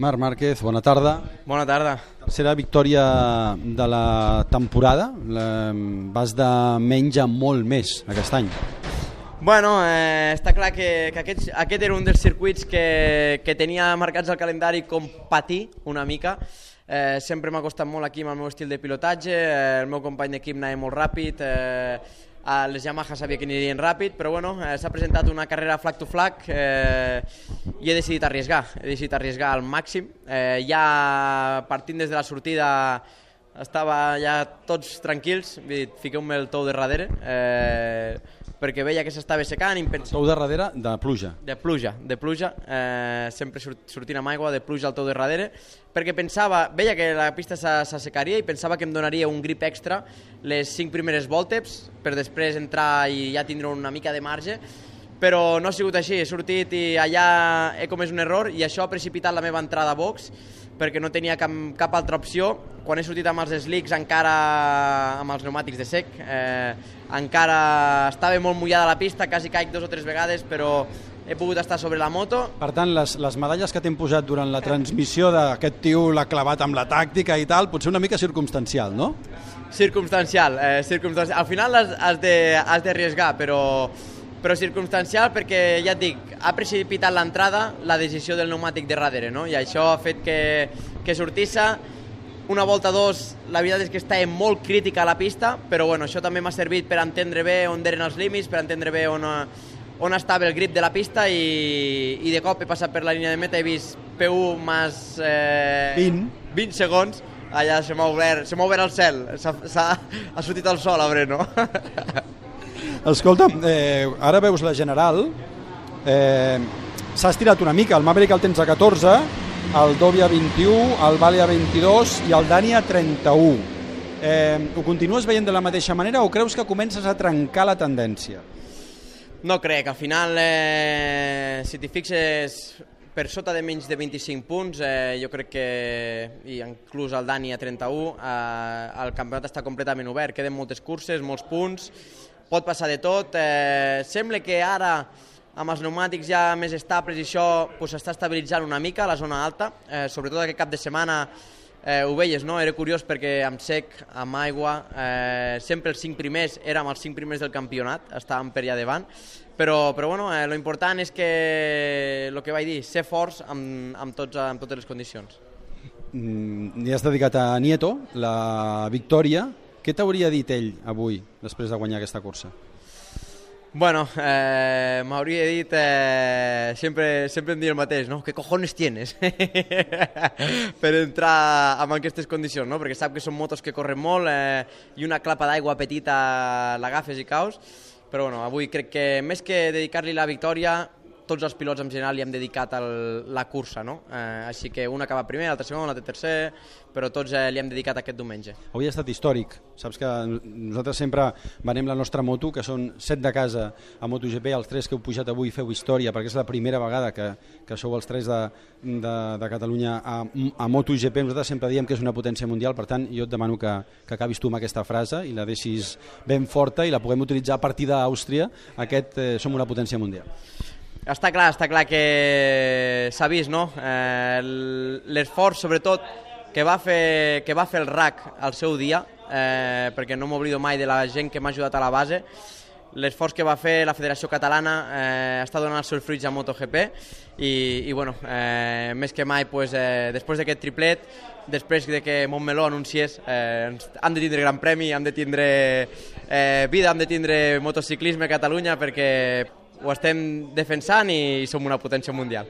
Marc Márquez, bona tarda. Bona tarda. Tercera victòria de la temporada. Vas de menys a molt més aquest any. Bueno, eh, està clar que, que aquest, aquest era un dels circuits que, que tenia marcats al calendari com patir una mica. Eh, sempre m'ha costat molt aquí amb el meu estil de pilotatge, eh, el meu company d'equip anava molt ràpid, eh, a les Yamaha sabia que anirien ràpid, però bueno, eh, s'ha presentat una carrera flag to flag eh, i he decidit arriesgar, he decidit arriesgar al màxim. Eh, ja partint des de la sortida estava ja tots tranquils, fiqueu-me el tou de darrere, eh, perquè veia que s'estava secant i em pensava... Tou de darrere de pluja. De pluja, de pluja, eh, sempre sortint amb aigua, de pluja al tou de darrere, perquè pensava, veia que la pista s'assecaria i pensava que em donaria un grip extra les cinc primeres voltes per després entrar i ja tindre una mica de marge, però no ha sigut així, he sortit i allà he comès un error i això ha precipitat la meva entrada a box perquè no tenia cap, cap altra opció. Quan he sortit amb els slicks encara amb els pneumàtics de sec, eh, encara estava molt mullada la pista, quasi caic dos o tres vegades, però he pogut estar sobre la moto. Per tant, les, les medalles que t'hem posat durant la transmissió d'aquest tio l'ha clavat amb la tàctica i tal, potser una mica circumstancial, no? Circumstancial, eh, circumstancial. Al final has, has d'arriesgar, però però circumstancial perquè, ja et dic, ha precipitat l'entrada la decisió del pneumàtic de darrere, no? i això ha fet que, que sortissa una volta dos, la veritat és que estava molt crítica a la pista, però bueno, això també m'ha servit per entendre bé on eren els límits, per entendre bé on, on estava el grip de la pista i, i de cop he passat per la línia de meta, he vist P1 més eh, 20. 20 segons, allà se m'ha obert, se obert el cel, s ha, s ha, ha sortit el sol a Breno. Escolta, eh, ara veus la general, eh, s'ha estirat una mica, el Maverick el tens a 14, el Dobby a 21, el Vale a 22 i el Dani a 31. Eh, ho continues veient de la mateixa manera o creus que comences a trencar la tendència? No crec, al final, eh, si t'hi fixes, per sota de menys de 25 punts, eh, jo crec que, i inclús el Dani a 31, eh, el campionat està completament obert, queden moltes curses, molts punts, pot passar de tot. Eh, sembla que ara amb els pneumàtics ja més estables i això s'està pues, estabilitzant una mica a la zona alta, eh, sobretot aquest cap de setmana eh, ho veies, no? Era curiós perquè amb sec, amb aigua, eh, sempre els cinc primers érem els cinc primers del campionat, estàvem per allà davant, però, però bueno, eh, lo important és que, el que vaig dir, ser forts amb, amb, tots, amb totes les condicions. Mm, I has dedicat a Nieto la victòria, què t'hauria dit ell avui, després de guanyar aquesta cursa? Bueno, eh, m'hauria dit, eh, sempre, sempre em diu el mateix, no? ¿Qué cojones tienes? per entrar en aquestes condicions, no? Perquè sap que són motos que corren molt eh, i una clapa d'aigua petita l'agafes i caus. Però bueno, avui crec que més que dedicar-li la victòria, tots els pilots en general li hem dedicat el, la cursa, no? Eh, així que un acaba primer, l'altre segon, l'altre tercer, però tots eh, li hem dedicat aquest diumenge. Avui ha estat històric. Saps que nosaltres sempre venem la nostra moto, que són set de casa a MotoGP, els tres que heu pujat avui feu història, perquè és la primera vegada que, que sou els tres de, de, de Catalunya a, a MotoGP. Nosaltres sempre diem que és una potència mundial, per tant, jo et demano que, que acabis tu amb aquesta frase i la deixis ben forta i la puguem utilitzar a partir d'Àustria. Aquest eh, som una potència mundial. Està clar, està clar que s'ha vist, no? Eh, L'esforç, sobretot, que va, fer, que va fer el RAC al seu dia, eh, perquè no m'oblido mai de la gent que m'ha ajudat a la base, l'esforç que va fer la Federació Catalana eh, està donant els seus fruits a MotoGP i, i bueno, eh, més que mai pues, eh, després d'aquest triplet després de que Montmeló anunciés eh, hem de tindre gran premi, hem de tindre eh, vida, hem de tindre motociclisme a Catalunya perquè ho estem defensant i som una potència mundial.